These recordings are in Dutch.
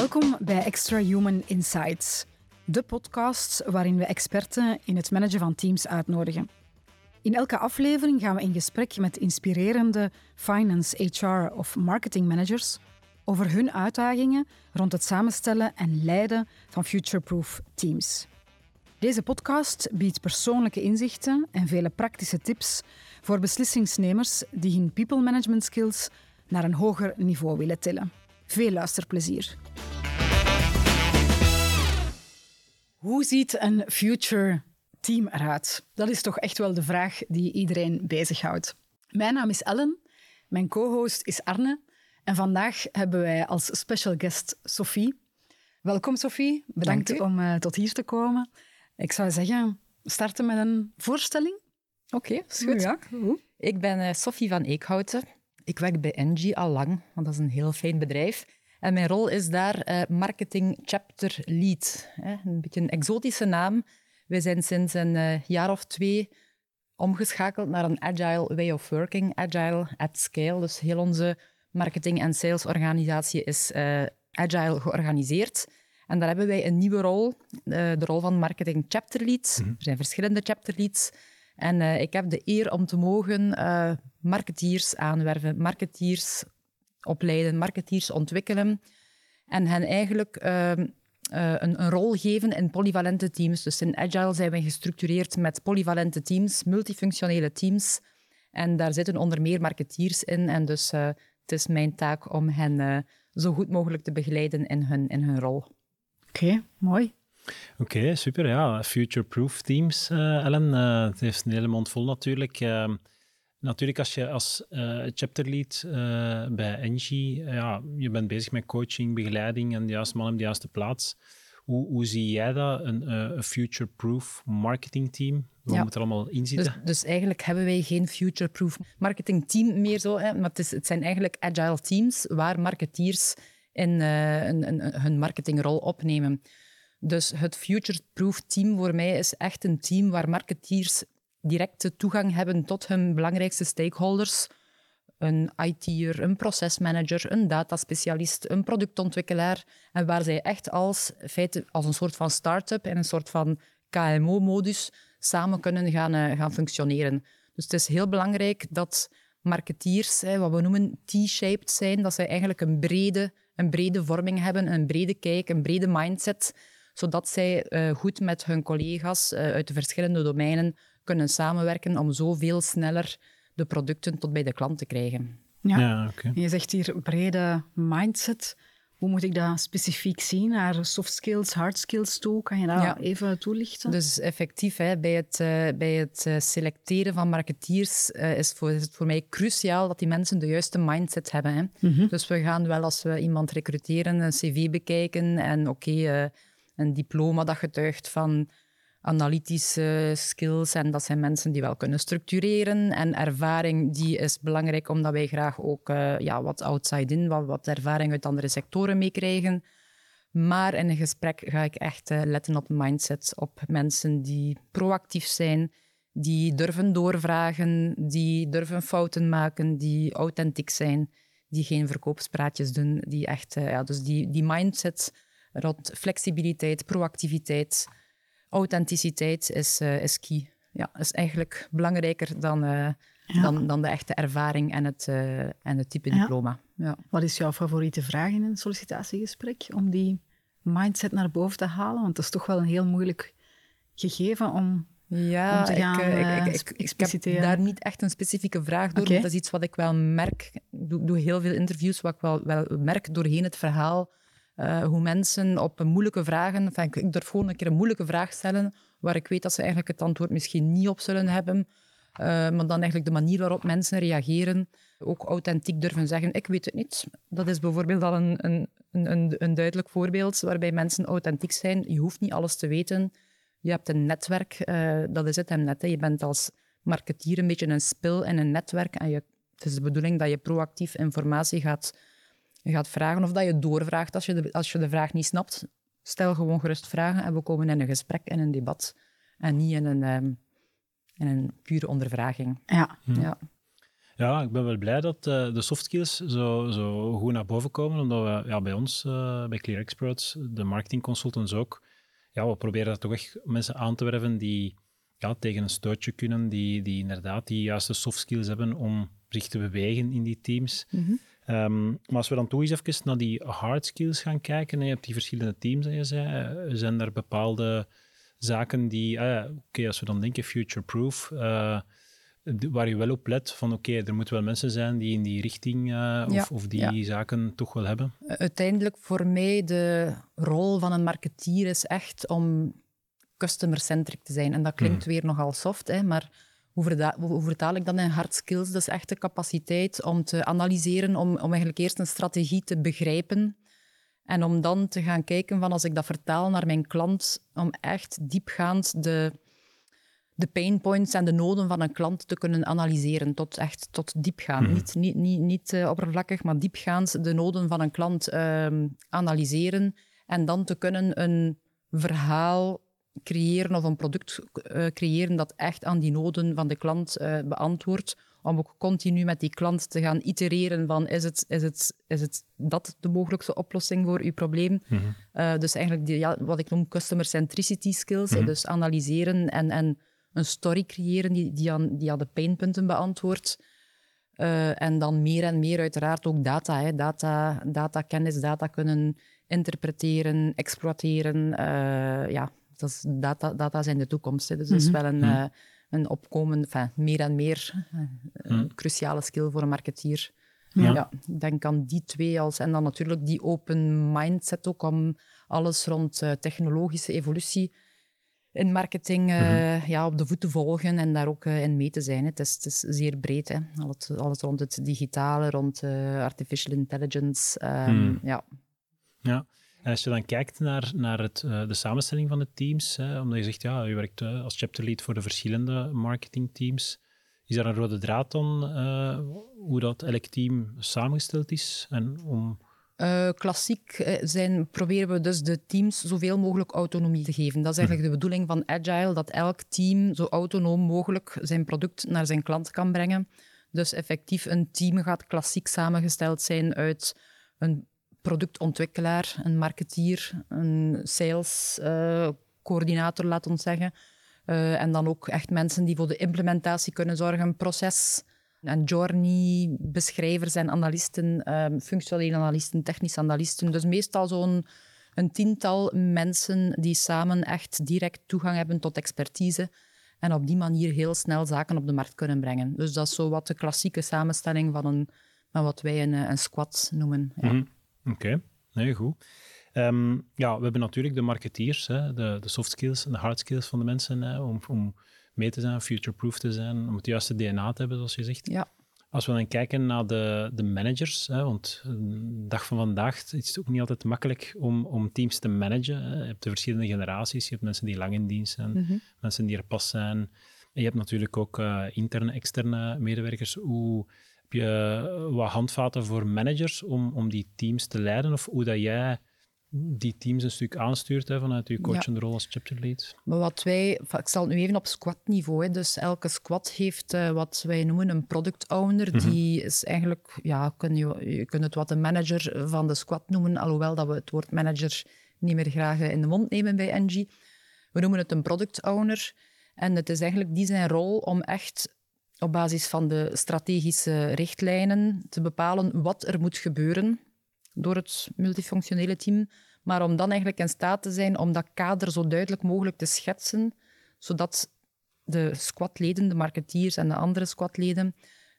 Welkom bij Extra Human Insights, de podcast waarin we experten in het managen van teams uitnodigen. In elke aflevering gaan we in gesprek met inspirerende finance, HR of marketing managers over hun uitdagingen rond het samenstellen en leiden van future-proof teams. Deze podcast biedt persoonlijke inzichten en vele praktische tips voor beslissingsnemers die hun people management skills naar een hoger niveau willen tillen. Veel luisterplezier. Hoe ziet een future team eruit? Dat is toch echt wel de vraag die iedereen bezighoudt. Mijn naam is Ellen, mijn co-host is Arne en vandaag hebben wij als special guest Sophie. Welkom Sophie, bedankt om uh, tot hier te komen. Ik zou zeggen, starten met een voorstelling. Oké, okay, is goed. Ja, Ik ben uh, Sophie van Eekhouten. Ik werk bij Engie al lang, want dat is een heel fijn bedrijf. En mijn rol is daar uh, marketing chapter lead. Hè? Een beetje een exotische naam. We zijn sinds een uh, jaar of twee omgeschakeld naar een agile way of working, agile at scale. Dus heel onze marketing- en salesorganisatie is uh, agile georganiseerd. En daar hebben wij een nieuwe rol, de rol van marketing chapter lead. Mhm. Er zijn verschillende chapter leads. En ik heb de eer om te mogen marketeers aanwerven, marketeers opleiden, marketeers ontwikkelen en hen eigenlijk ehm, eh, een, een, rol geven in polyvalente teams. Dus in Agile zijn we gestructureerd met polyvalente teams, multifunctionele teams. En daar zitten onder meer marketeers in. En dus uh, het is mijn taak om hen uh, zo goed mogelijk te begeleiden in hun, in hun rol. Oké, mooi. Oké, super. Ja, future-proof teams, Ellen. het heeft een hele mond vol natuurlijk. Ehm, Natuurlijk, als je als uh, chapterlead uh, bij Engie, uh, ja, je bent bezig met coaching, begeleiding en de juiste man op de juiste plaats. Hoe, hoe zie jij dat, een, future-proof marketingteam? Wat ja. moet er allemaal in zitten? Dus, dus, eigenlijk hebben wij geen future-proof marketingteam meer zo, hè, maar het, is, het, zijn eigenlijk agile teams waar marketeers in hun marketingrol opnemen. Dus het future-proof team voor mij is echt een team waar marketeers directe toegang hebben tot hun belangrijkste stakeholders. Een IT'er, een procesmanager, een dataspecialist, een productontwikkelaar. En waar zij echt als, als een soort van start-up in een soort van KMO-modus samen kunnen gaan, uh, gaan functioneren. Dus het is heel belangrijk dat marketeers, hè, wat we noemen T-shaped zijn, dat zij eigenlijk een brede, een brede vorming hebben, een brede kijk, een brede mindset, zodat zij uh, goed met hun collega's uh, uit de verschillende domeinen kunnen samenwerken om zoveel sneller de producten tot bij de klant te krijgen. Ja, ja je zegt hier brede mindset. Hoe moet ik dat specifiek zien? Naar soft skills, hard skills toe? Kan je dat even toelichten? Dus effectief, hè, bij, het, uh, bij het selecteren van marketeers uh, is, voor, is, het voor mij cruciaal dat die mensen de juiste mindset hebben. Hè. Mm -hmm. Dus we gaan wel, als we iemand recruteren, een cv bekijken en oké, okay, een diploma dat getuigt van analytische skills en dat zijn mensen die wel kunnen structureren. En ervaring die is belangrijk omdat wij graag ook uh, ja, wat outside-in, wat, wat ervaring uit andere sectoren meekrijgen. Maar in een gesprek ga ik echt uh, letten op mindset, op mensen die proactief zijn, die durven doorvragen, die durven fouten maken, die authentiek zijn, die geen verkoopspraatjes doen, die echt, uh, ja, dus die, die mindset rond flexibiliteit, proactiviteit, authenticiteit is, uh, is key. Ja, is eigenlijk belangrijker dan, uh, dan, dan de echte ervaring en het, uh, en het type ja. diploma. Ja. Wat is jouw favoriete vraag in een sollicitatiegesprek om die mindset naar boven te halen? Want dat is toch wel een heel moeilijk gegeven om, ja, gaan ik, ik, ik, ik, heb daar niet echt een specifieke vraag door. Okay. Dat is iets wat ik wel merk. Ik doe, doe heel veel interviews, wat ik wel, wel merk doorheen het verhaal uh, hoe mensen op moeilijke vragen... Ik durf gewoon een keer een moeilijke vraag stellen waar ik weet dat ze eigenlijk het antwoord misschien niet op zullen hebben. Uh, maar dan eigenlijk de manier waarop mensen reageren, ook authentiek durven zeggen, ik weet het niet. Dat is bijvoorbeeld al een, een, een, een duidelijk voorbeeld waarbij mensen authentiek zijn. Je hoeft niet alles te weten. Je hebt een netwerk, uh, dat is het hem net. Je bent als marketeer een beetje een spil in een netwerk en je, het is de bedoeling dat je proactief informatie gaat je gaat vragen of dat je doorvraagt als je, de, als je de vraag niet snapt. Stel gewoon gerust vragen en we komen in een gesprek en een debat. En niet in een, um, in een pure ondervraging. Ja. Hm. ja. Ja, ik ben wel blij dat uh, de soft skills zo, zo goed naar boven komen, omdat we ja, bij ons, uh, bij Clear Experts, de marketing consultants ook, ja, we proberen toch echt mensen aan te werven die ja, tegen een stootje kunnen, die, die inderdaad die juiste soft skills hebben om zich te bewegen in die teams. Mhm. Ehm, maar als we dan toch eens even naar die hard skills gaan kijken, je hebt die verschillende teams, en je zei, zijn er bepaalde zaken die, ah oké, als we dan denken future-proof, uh, waar je wel op let van oké, er moeten wel mensen zijn die in die richting uh, of, of, die zaken toch wel hebben? Uiteindelijk voor mij de rol van een marketeer is echt om customer-centric te zijn. En dat klinkt hmm. weer nogal soft, hè, maar hoe, hoe, vertaal ik dat in hard skills? Dat is echt de capaciteit om te analyseren, om, om eigenlijk eerst een strategie te begrijpen en om dan te gaan kijken van als ik dat vertaal naar mijn klant, om echt diepgaand de, de pain points en de noden van een klant te kunnen analyseren, tot echt tot diepgaand. Mhm. Niet, niet, niet, niet uh, oppervlakkig, maar diepgaand de noden van een klant uh, analyseren en dan te kunnen een verhaal creëren of een product uh, creëren dat echt aan die noden van de klant uh, beantwoordt om ook continu met die klant te gaan itereren van is het, is het, is het dat de mogelijkste oplossing voor uw probleem? Mhm. uh, dus eigenlijk die, ja, wat ik noem customer centricity skills, mm dus analyseren en, en een story creëren die, die, aan, die aan de pijnpunten beantwoordt. Uh, en dan meer en meer uiteraard ook data, hè. data, data kennis, data kunnen interpreteren, exploiteren. Uh, ja, dat is data, data zijn de toekomst. Hè. Dus dat is mhm. wel een, mm een opkomen, enfin, meer en meer eh, een hmm. cruciale skill voor een marketeer. Ja. ja. ik denk aan die twee als... En dan natuurlijk die open mindset ook om alles rond uh, technologische evolutie in marketing uh, ja, op de voet te volgen en daar ook in mee te zijn. Het is, het is zeer breed. Hè. Alles, alles rond het digitale, rond artificial intelligence. Um, ja. ja. En als je dan kijkt naar, naar het, uh, de samenstelling van de teams, hè, omdat je zegt, ja, je werkt uh, als chapterlead voor de verschillende marketingteams, is daar een rode draad dan uh, hoe dat elk team samengesteld is? En om... klassiek zijn, proberen we dus de teams zoveel mogelijk autonomie te geven. Dat is eigenlijk de bedoeling van Agile, dat elk team zo autonoom mogelijk zijn product naar zijn klant kan brengen. Dus effectief, een team gaat klassiek samengesteld zijn uit een productontwikkelaar, een marketeer, een salescoördinator, uh, laat ons zeggen. Uh, en dan ook echt mensen die voor de implementatie kunnen zorgen, proces en journey, beschrijvers en analisten, um, functionele analisten, technische analisten. Dus meestal zo'n een tiental mensen die samen echt direct toegang hebben tot expertise en op die manier heel snel zaken op de markt kunnen brengen. Dus dat is zo wat de klassieke samenstelling van, een, wat wij een, een squad noemen. Ja. Mhm. Oké, nee, goed. Ehm, ja, we hebben natuurlijk de marketeers, hè, de, de soft skills en de hard skills van de mensen, hè, om, om mee te zijn, future-proof te zijn, om het juiste DNA te hebben, zoals je zegt. Ja. Als we dan kijken naar de, de managers, hè, want de dag van vandaag is het ook niet altijd makkelijk om, om teams te managen. Hè. Je hebt de verschillende generaties, je hebt mensen die lang in dienst zijn, mhm. mensen die er pas zijn. En je hebt natuurlijk ook uh, interne, externe medewerkers. Hoe, heb je wat handvaten voor managers om, om die teams te leiden? Of hoe dat jij die teams een stuk aanstuurt hè, vanuit je coachende rol als chapter lead? Maar wat wij, ik zal het nu even op squad-niveau. Dus elke squad heeft uh, wat wij noemen een product owner. Mhm. Die is eigenlijk, ja, kun je, je kunt het wat een manager van de squad noemen, alhoewel dat we het woord manager niet meer graag in de mond nemen bij NG. We noemen het een product owner. En het is eigenlijk die zijn rol om echt op basis van de strategische richtlijnen te bepalen wat er moet gebeuren door het multifunctionele team, maar om dan eigenlijk in staat te zijn om dat kader zo duidelijk mogelijk te schetsen, zodat de squadleden, de marketeers en de andere squadleden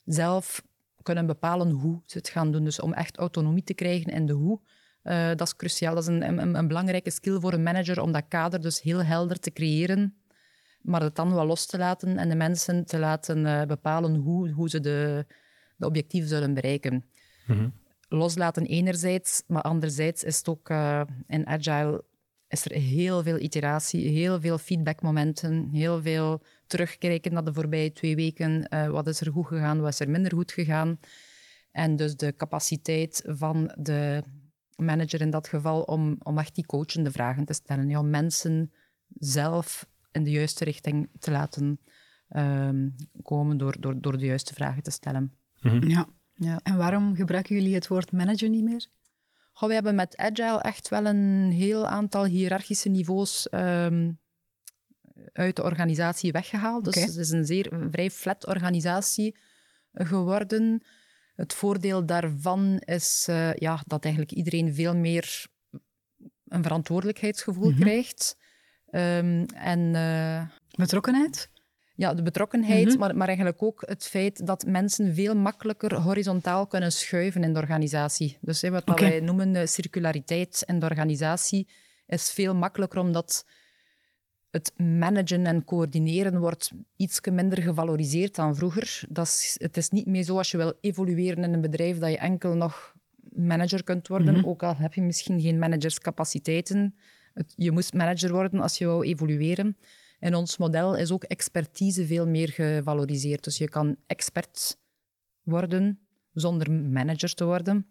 zelf kunnen bepalen hoe ze het gaan doen. Dus om echt autonomie te krijgen in de hoe, uh, dat is cruciaal. Dat is een, een, een belangrijke skill voor een manager om dat kader dus heel helder te creëren maar het dan wel los te laten en de mensen te laten uh, bepalen hoe, hoe ze de, de objectieven zullen bereiken. Mm Loslaten enerzijds, maar anderzijds is het ook uh, in Agile is er heel veel iteratie, heel veel feedbackmomenten, heel veel terugkijken naar de voorbije twee weken. Uh, wat is er goed gegaan, wat is er minder goed gegaan? En dus de capaciteit van de manager in dat geval om, om echt die coachende vragen te stellen. Ja, om mensen zelf in de juiste richting te laten um, komen door, door, door de juiste vragen te stellen. Mhm. ja. ja. En waarom gebruiken jullie het woord manager niet meer? Goh, we hebben met Agile echt wel een heel aantal hiërarchische niveaus um, uit de organisatie weggehaald. Dus het is een zeer een vrij flat organisatie geworden. Het voordeel daarvan is uh, ja, dat eigenlijk iedereen veel meer een verantwoordelijkheidsgevoel mm -hmm. krijgt. Um, en, uh, betrokkenheid? Ja, de betrokkenheid, mm -hmm. maar, maar eigenlijk ook het feit dat mensen veel makkelijker horizontaal kunnen schuiven in de organisatie. Dus wat okay. wij noemen circulariteit in de organisatie is veel makkelijker omdat het managen en coördineren wordt iets minder gevaloriseerd dan vroeger. Dat is, het is niet meer zo als je wil evolueren in een bedrijf dat je enkel nog manager kunt worden, mm -hmm. ook al heb je misschien geen managerscapaciteiten. Het, je moest manager worden als je wou evolueren. In ons model is ook expertise veel meer gevaloriseerd. Dus je kan expert worden zonder manager te worden.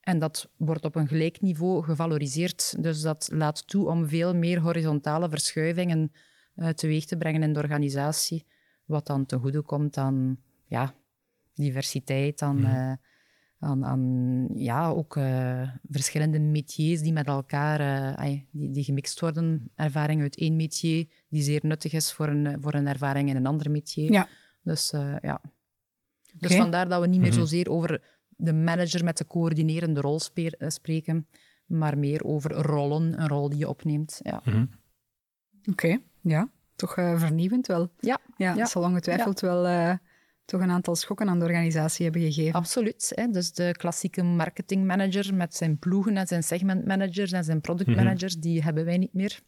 En dat wordt op een gelijk niveau gevaloriseerd. Dus dat laat toe om veel meer horizontale verschuivingen uh, teweeg te brengen in de organisatie. Wat dan ten goede komt aan ja, diversiteit, aan, mm. uh, aan, aan ja, ook uh, verschillende métiers die met elkaar die, die gemixt worden. Ervaring uit één métier die zeer nuttig is voor een, voor een ervaring in een ander métier. Ja. Dus ja. Dus okay. vandaar dat we niet meer -hmm. zozeer over de manager met de coördinerende rol eh, spreken, maar meer over rollen, een rol die je opneemt. Ja. Mm -hmm. Oké, okay. ja. Toch uh, vernieuwend wel. Ja. Ja, ja. zal ongetwijfeld ja. wel uh, toch een aantal schokken aan de organisatie hebben gegeven. Absoluut. Hè. Dus de klassieke marketingmanager met zijn ploegen en zijn segmentmanagers en zijn productmanagers, mm -hmm. die hebben wij niet meer.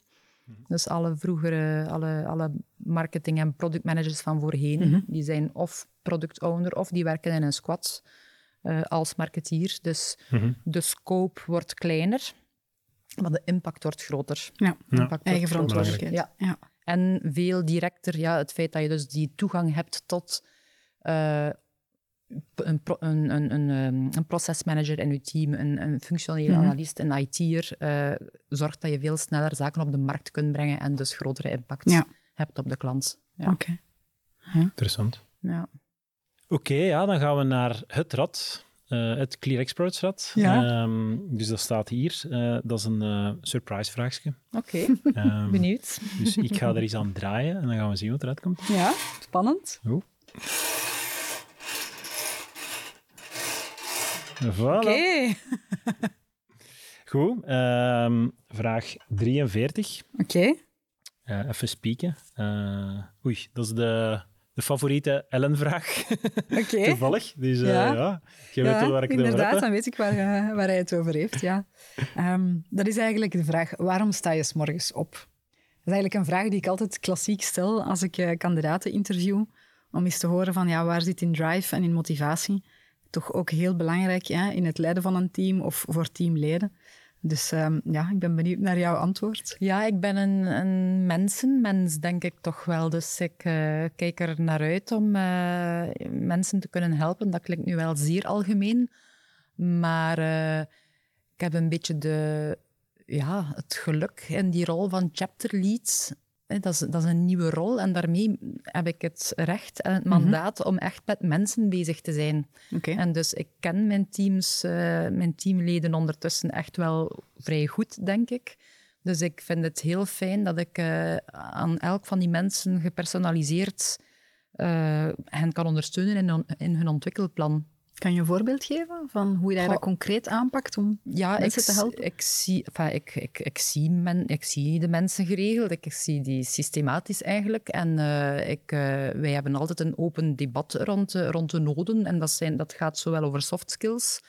Dus alle vroegere, alle, alle marketing- en productmanagers van voorheen, mm -hmm. die zijn of product owner of die werken in een squad uh, als marketeer. Dus mm -hmm. de scope wordt kleiner, maar de impact wordt groter. Ja, impact eigen verantwoordelijkheid. Ja. ja. En veel directer, ja, het feit dat je dus die toegang hebt tot uh, een, een, een, een, een procesmanager in je team, een, een functionele mm -hmm. analist, een IT'er, uh, zorgt dat je veel sneller zaken op de markt kunt brengen en dus grotere impact ja. hebt op de klant. Ja. Oké. Okay. Ja. Interessant. Ja. Oké, okay, ja, dan gaan we naar het rad. Uh, het Clear Experts rad. Ja. Um, dus dat staat hier. Uh, dat is een uh, surprise vraagje. Oké, okay. um, benieuwd. Dus ik ga er eens aan draaien en dan gaan we zien wat eruit komt. Ja, spannend. Oeh. Voilà. Oké. Okay. Goed, um, vraag 43. Oké. Okay. even spieken. oei, dat is de de favoriete Ellen-vraag. Okay. Toevallig. Dus uh, ja, ja weet wel waar ik het over heb. Inderdaad, dan weet ik waar, waar hij het over heeft. Ja. Um, dat is eigenlijk de vraag, waarom sta je s morgens op? Dat is eigenlijk een vraag die ik altijd klassiek stel als ik kandidaten interview, om eens te horen van ja, waar zit in drive en in motivatie? Toch ook heel belangrijk in het leiden van een team of voor teamleden. Dus um, ja, ik ben benieuwd naar jouw antwoord. Ja, ik ben een, een mensenmens, denk ik toch wel. Dus ik uh, kijk er naar uit om uh, mensen te kunnen helpen. Dat klinkt nu wel zeer algemeen. Maar uh, ik heb een beetje de, ja, het geluk in die rol van chapter lead dat is, dat is een nieuwe rol en daarmee heb ik het recht en het mhm. mandaat om echt met mensen bezig te zijn. Okay. En dus ik ken mijn teams, uh, mijn teamleden ondertussen echt wel vrij goed, denk ik. Dus ik vind het heel fijn dat ik uh, aan elk van die mensen gepersonaliseerd uh, hen kan ondersteunen in, in hun ontwikkelplan. Kan je een voorbeeld geven van hoe je dat concreet aanpakt om ja, mensen ik, te helpen? Ik zie, enfin, ik, ik, ik, zie men, ik zie de mensen geregeld, ik zie die systematisch eigenlijk. En uh, ik, uh, wij hebben altijd een open debat rond, uh, rond de noden. En dat, zijn, dat gaat zowel over soft skills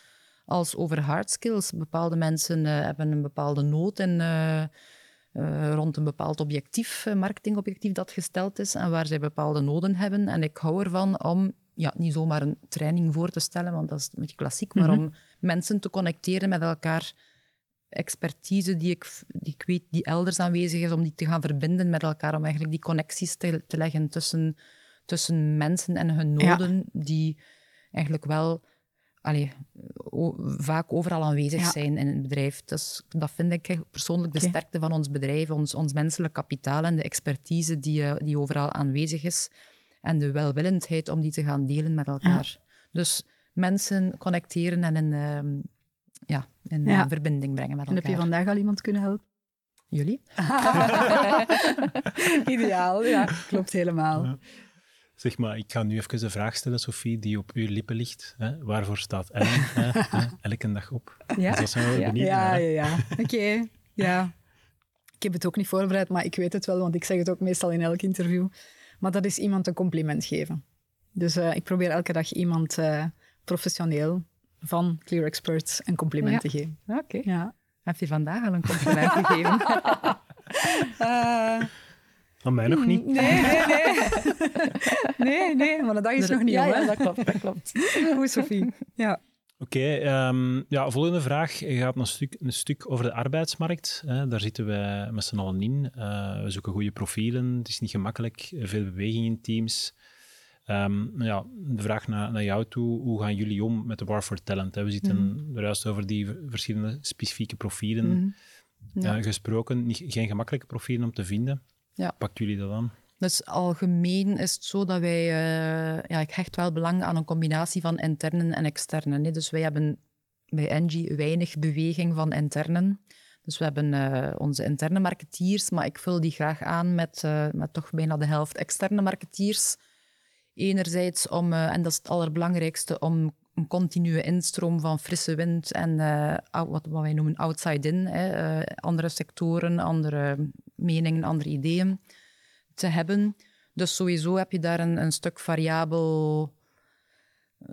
als over hard skills. Bepaalde mensen hebben een bepaalde nood in, rond een bepaald objectief, marketingobjectief dat gesteld is en waar zij bepaalde noden hebben. En ik hou ervan om ja, niet zomaar een training voor te stellen, want dat is een beetje klassiek, maar mm -hmm. om mensen te connecteren met elkaar, expertise die ik, die ik weet die elders aanwezig is, om die te gaan verbinden met elkaar, om eigenlijk die connecties te, te leggen tussen, tussen mensen en hun noden, ja. die eigenlijk wel allee, vaak overal aanwezig ja. zijn in het bedrijf. Dus dat vind ik persoonlijk de okay. sterkte van ons bedrijf, ons, ons menselijk kapitaal en de expertise die, die overal aanwezig is en de welwillendheid om die te gaan delen met elkaar. Ja. Dus mensen connecteren en in, ehm, ja, in verbinding brengen met elkaar. En heb je vandaag al iemand kunnen helpen? Jullie? Ideaal, ja. Klopt helemaal. Zeg maar, ik ga nu even de vraag stellen, Sophie, die op uw lippen ligt. Hè? Waarvoor staat Ellen elke dag op? Ja, dus dat zijn we ja. benieuwd ja, ja, ja. Oké, ja. Ik heb het ook niet voorbereid, maar ik weet het wel, want ik zeg het ook meestal in elk interview. Maar dat is iemand een compliment geven. Dus uh, ik probeer elke dag iemand uh, professioneel van Clear Experts een compliment ja. te geven. Oké. Ja. Heb je vandaag al een compliment gegeven? uh, Aan mij nog niet. Nee, nee, nee. nee, nee, maar de dag is nog niet ja. Ja, dat klopt. Dat klopt. Goed, Sophie. Ja. Oké, okay, um, ja, volgende vraag gaat een stuk, een stuk over de arbeidsmarkt. Hè. Daar zitten wij met z'n allen in. Uh, we zoeken goede profielen. Het is niet gemakkelijk. Veel beweging in teams. Um, ja, de vraag naar, naar, jou toe. Hoe gaan jullie om met de War for Talent? Hè? We zitten mm. er juist over die verschillende specifieke profielen mm. ja. uh, gesproken. Niet, geen gemakkelijke profielen om te vinden. Ja. Pakt jullie dat aan? Dus algemeen is het zo dat wij, uh, ja, ik hecht wel belang aan een combinatie van internen en externen. Dus wij hebben bij Engie weinig beweging van internen. Dus we hebben uh, onze interne marketeers, maar ik vul die graag aan met, uh, met toch bijna de helft externe marketeers. Enerzijds om, en dat is het allerbelangrijkste, om een continue instroom van frisse wind en wat, wat wij noemen outside-in. andere sectoren, andere meningen, andere ideeën te hebben. Dus sowieso heb je daar een, een stuk variabel,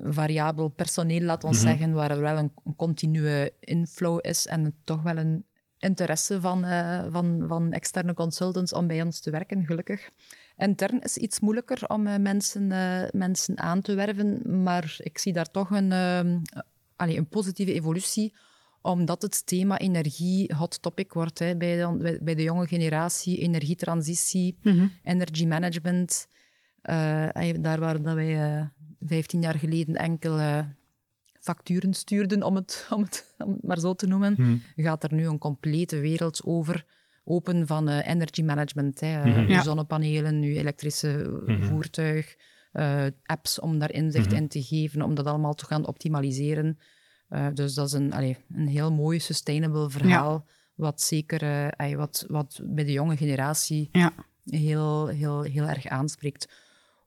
variabel personeel, laat ons mm -hmm. zeggen, waar er wel een, een, continue inflow is en toch wel een interesse van, uh, van, van externe consultants om bij ons te werken, gelukkig. Intern is iets moeilijker om uh, mensen, uh, mensen aan te werven, maar ik zie daar toch een, allee, een positieve evolutie omdat het thema energie hot topic wordt hè, bij, de, bij de jonge generatie, energietransitie, mm -hmm. energy management. Uh, daar waar dat wij uh, 15 jaar geleden enkel uh, facturen stuurden, om het, om, het, om het maar zo te noemen, mm -hmm. gaat er nu een complete wereld over open van energy management. Hè, mm -hmm. Zonnepanelen, nu elektrische voertuig, apps om daar inzicht in te geven, om dat allemaal te gaan optimaliseren. Uh, dus dat is een, allee, een heel mooi, sustainable verhaal, ja. wat zeker uh, allee, wat, wat bij de jonge generatie ja. heel, heel, heel erg aanspreekt.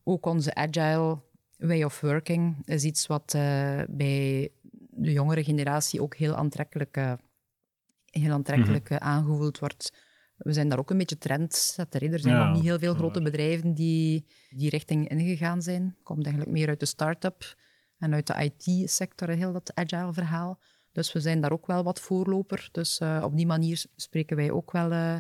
Ook onze agile way of working is iets wat uh, bij de jongere generatie ook heel aantrekkelijk, heel aantrekkelijk mm -hmm. aangevoeld wordt. We zijn daar ook een beetje trendsetter. Er zijn ja, nog niet heel veel grote bedrijven die die richting ingegaan zijn. Komt eigenlijk meer uit de start-up en uit de IT-sector heel dat agile verhaal. Dus we zijn daar ook wel wat voorloper. Dus uh, op die manier spreken wij ook wel uh,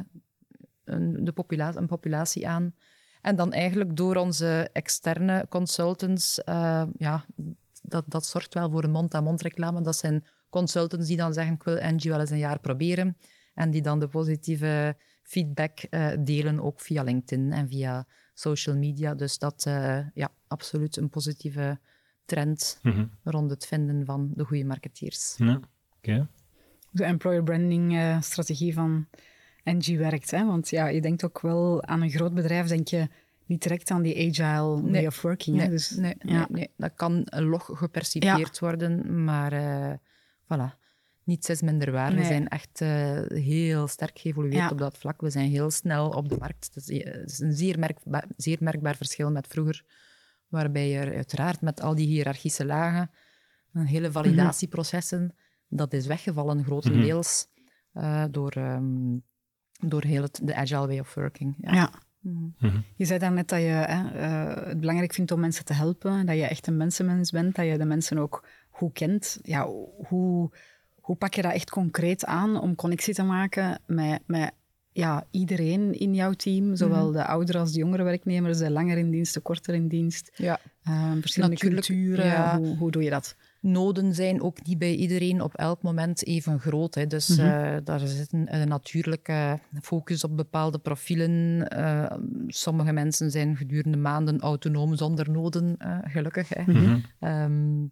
een, de populatie, een populatie aan. En dan eigenlijk door onze externe consultants, uh, ja, dat, dat zorgt wel voor een mond-aan-mond reclame. Dat zijn consultants die dan zeggen, ik wil Angie wel eens een jaar proberen. En die dan de positieve feedback delen, ook via LinkedIn en via social media. Dus dat, ja, absoluut een positieve trend mm -hmm. rond het vinden van de goede marketeers. Ja, okay. De employer branding uh, strategie van NG werkt. Hè? Want ja, je denkt ook wel aan een groot bedrijf, denk je niet direct aan die agile nee. way of working. Nee, hè? Dus, nee, ja. nee, nee, dat kan log gepercipieerd ja. worden, maar uh, voilà. Niets is minder waar. Nee. We zijn echt uh, heel sterk geëvolueerd ja. op dat vlak. We zijn heel snel op de markt. Het is, het is een zeer, zeer merkbaar verschil met vroeger waarbij je uiteraard met al die hiërarchische lagen, een hele validatieprocessen, mm -hmm. dat is weggevallen grotendeels mm -hmm. uh, door, um, door heel het, de agile way of working. Ja. ja. Mm -hmm. Je zei daarnet dat je hè, uh, het belangrijk vindt om mensen te helpen, dat je echt een mensenmens bent, dat je de mensen ook goed kent. Ja, hoe, hoe pak je dat echt concreet aan om connectie te maken met, met ja, iedereen in jouw team, zowel mm -hmm. de oudere als de jongere werknemers, de langer in dienst, de korter in dienst. Ja. Uh, verschillende Natuurlijk, culturen, ja. hoe, hoe doe je dat? Noden zijn ook niet bij iedereen op elk moment even groot. Hè. Dus mm -hmm. uh, daar zit een, een, natuurlijke focus op bepaalde profielen. Uh, sommige mensen zijn gedurende maanden autonoom zonder noden, gelukkig. Hè. Mm -hmm. um,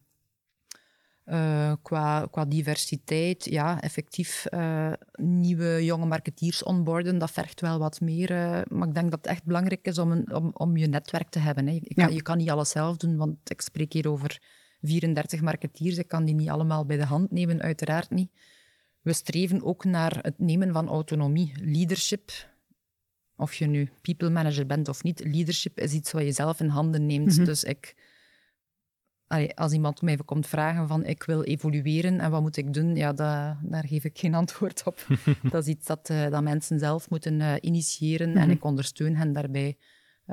uh, qua, qua diversiteit, ja, effectief uh, nieuwe jonge marketeers onboarden, dat vergt wel wat meer. Uh, maar ik denk dat het echt belangrijk is om, een, om, om je netwerk te hebben. Hè. Je, kan, je kan niet alles zelf doen, want ik spreek hier over 34 marketeers. Ik kan die niet allemaal bij de hand nemen, uiteraard niet. We streven ook naar het nemen van autonomie, leadership. Of je nu people manager bent of niet, leadership is iets wat je zelf in handen neemt. Mhm. Dus ik, als iemand mij komt vragen van ik wil evolueren en wat moet ik doen, ja, dat, daar geef ik geen antwoord op. dat is iets dat, uh, dat mensen zelf moeten uh, initiëren en mhm. ik ondersteun hen daarbij.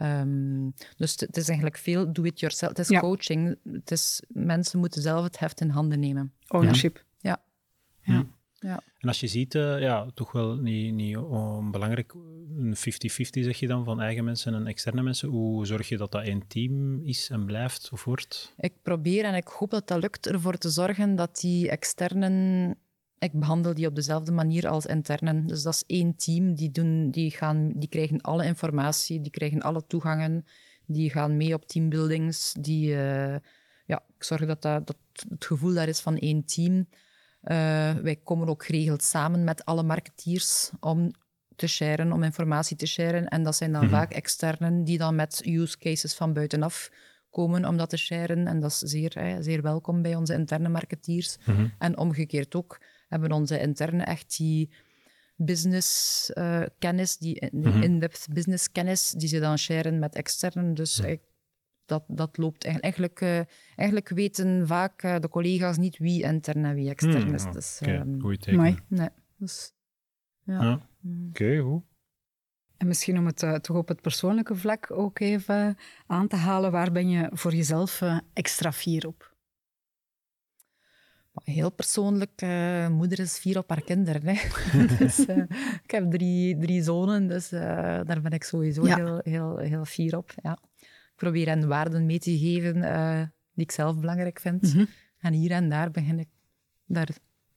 Um, dus het is eigenlijk veel do-it-yourself. Het is coaching. Het is, mensen moeten zelf het heft in handen nemen. Ownership. Ja. ja. ja. En als je ziet, uh, ja, toch wel niet, niet onbelangrijk, een 50-50 zeg je dan, van eigen mensen en externe mensen. Hoe zorg je dat dat één team is en blijft of wordt? Ik probeer en ik hoop dat dat lukt ervoor te zorgen dat die externen ik behandel die op dezelfde manier als internen. Dus dat is één team. Die, doen, die, gaan, die krijgen alle informatie, die krijgen alle toegangen, die gaan mee op teambuildings. Die, uh, ja, ik zorg dat, dat, dat het gevoel daar is van één team. Uh, wij komen ook geregeld samen met alle marketeers om te sharen, om informatie te sharen. En dat zijn dan mhm. vaak externen die dan met use cases van buitenaf komen om dat te sharen. En dat is zeer, zeer welkom bij onze interne marketeers. Mhm. En omgekeerd ook hebben onze interne echt die business uh, kennis, die mhm. in-depth business kennis, die ze dan sharen met externen. Dus ik, dat, dat loopt eigenlijk. Uh, eigenlijk weten vaak uh, de collega's niet wie intern en wie extern mm, is. Dus, okay. um, Goeie teken. Nee, dus, ja. ja. Mm. Oké, okay, goed. En misschien om het uh, toch op het persoonlijke vlak ook even aan te halen, waar ben je voor jezelf uh, extra fier op? Heel persoonlijk, uh, moeder is vier op haar kinderen. Hè. dus, uh, ik heb drie, drie zonen, dus uh, daar ben ik sowieso ja. heel, heel, heel fier op. Ja. Probeer hen waarden mee te geven die ik zelf belangrijk vind. Mm -hmm. En hier en daar begin ik daar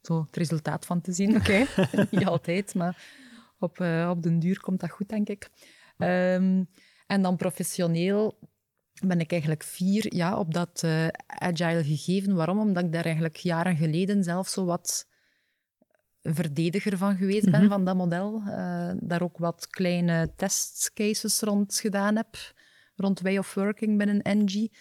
zo het resultaat van te zien. Oké. Okay. Niet altijd, maar op, op den duur komt dat goed, denk ik. Um, en dan professioneel ben ik eigenlijk vier ja, op dat uh, agile gegeven. Waarom? Omdat ik daar eigenlijk jaren geleden zelf zo wat verdediger van geweest ben, mhm. van dat model. Uh, daar ook wat kleine testcases rond gedaan heb, rond way of working binnen Engie.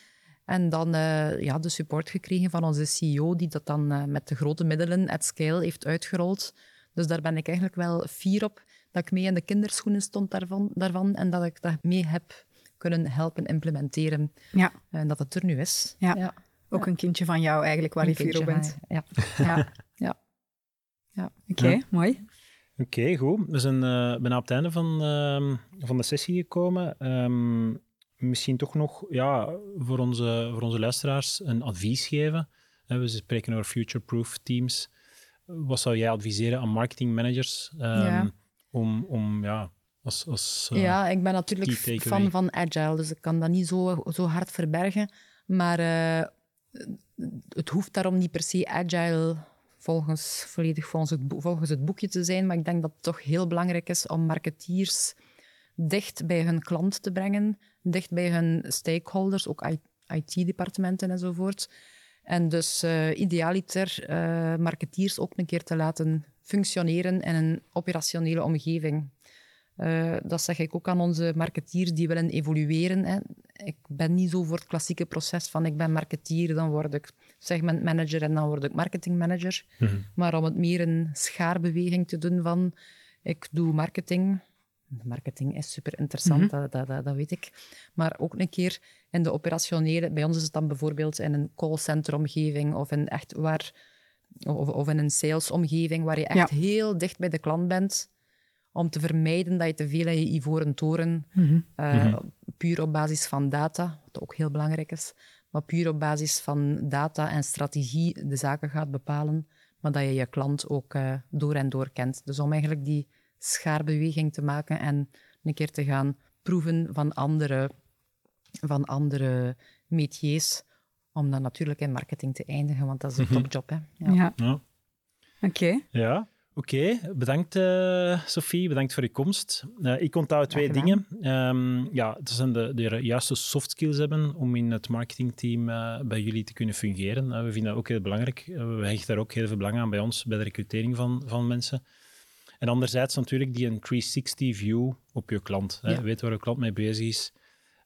En dan uh, ja, de support gekregen van onze CEO, die dat dan met de grote middelen at scale heeft uitgerold. Dus daar ben ik eigenlijk wel fier op, dat ik mee in de kinderschoenen stond daarvan, daarvan en dat ik dat mee heb kunnen helpen implementeren. Ja. En dat het er nu is. Ja. ja. Ook een kindje van jou eigenlijk, waar je fier op bent. Ja. ja. ja. ja. Oké, mooi. Oké, goed. We zijn uh, bijna op het einde van, uh, van de sessie gekomen. Um, misschien toch nog ja, voor, onze, voor onze luisteraars een advies geven. We spreken over future-proof teams. Wat zou jij adviseren aan marketingmanagers um, ja. om, om ja, als, als, uh, ja, ik ben natuurlijk fan van agile, dus ik kan dat niet zo, zo hard verbergen. Maar uh, het hoeft daarom niet per se agile volgens, volledig volgens het, volgens het boekje te zijn. Maar ik denk dat het toch heel belangrijk is om marketeers dicht bij hun klant te brengen, dicht bij hun stakeholders, ook IT-departementen enzovoort. En dus uh, idealiter uh, marketeers ook een keer te laten functioneren in een operationele omgeving. Uh, dat zeg ik ook aan onze marketeers die willen evolueren. Hè. Ik ben niet zo voor het klassieke proces van ik ben marketeer, dan word ik segmentmanager en dan word ik marketingmanager. Mm Maar om het meer een schaarbeweging te doen van ik doe marketing. Marketing is super interessant, mm -hmm. dat, dat, dat, weet ik. Maar ook een keer in de operationele, bij ons is het dan bijvoorbeeld in een callcenter-omgeving of in echt waar, of, of in een salesomgeving waar je echt ja. heel dicht bij de klant bent om te vermijden dat je te veel in je ivoren toren, mhm. Eh, mhm. puur op basis van data, wat ook heel belangrijk is, maar puur op basis van data en strategie de zaken gaat bepalen, maar dat je je klant ook uh, door en door kent. Dus om eigenlijk die schaarbeweging te maken en een keer te gaan proeven van andere, van andere métiers, om dan natuurlijk in marketing te eindigen, want dat is een mhm. topjob. Hè? Ja. ja. ja. Oké. Ja, Oké, bedankt uh, Sophie, bedankt voor je komst. Uh, ik onthoud twee dingen. Um, ja, het zijn de, de juiste soft skills hebben om in het marketingteam uh, bij jullie te kunnen fungeren. we vinden dat ook heel belangrijk. we hechten daar ook heel veel belang aan bij ons, bij de recrutering van, van mensen. En anderzijds natuurlijk die een 360 view op je klant. Ja. Weet waar je klant mee bezig is.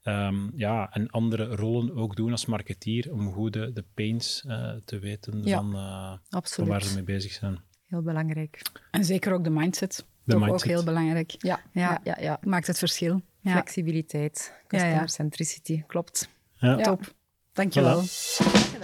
Ehm, ja, en andere rollen ook doen als marketeer om goed de, de pains uh, te weten van, uh, van, waar ze mee bezig zijn. Heel belangrijk. En zeker ook de mindset. De Toch mindset. ook heel belangrijk. Ja, ja. ja, ja, maakt het verschil. Flexibiliteit, customer centricity, klopt. Top. Dankjewel. Voilà.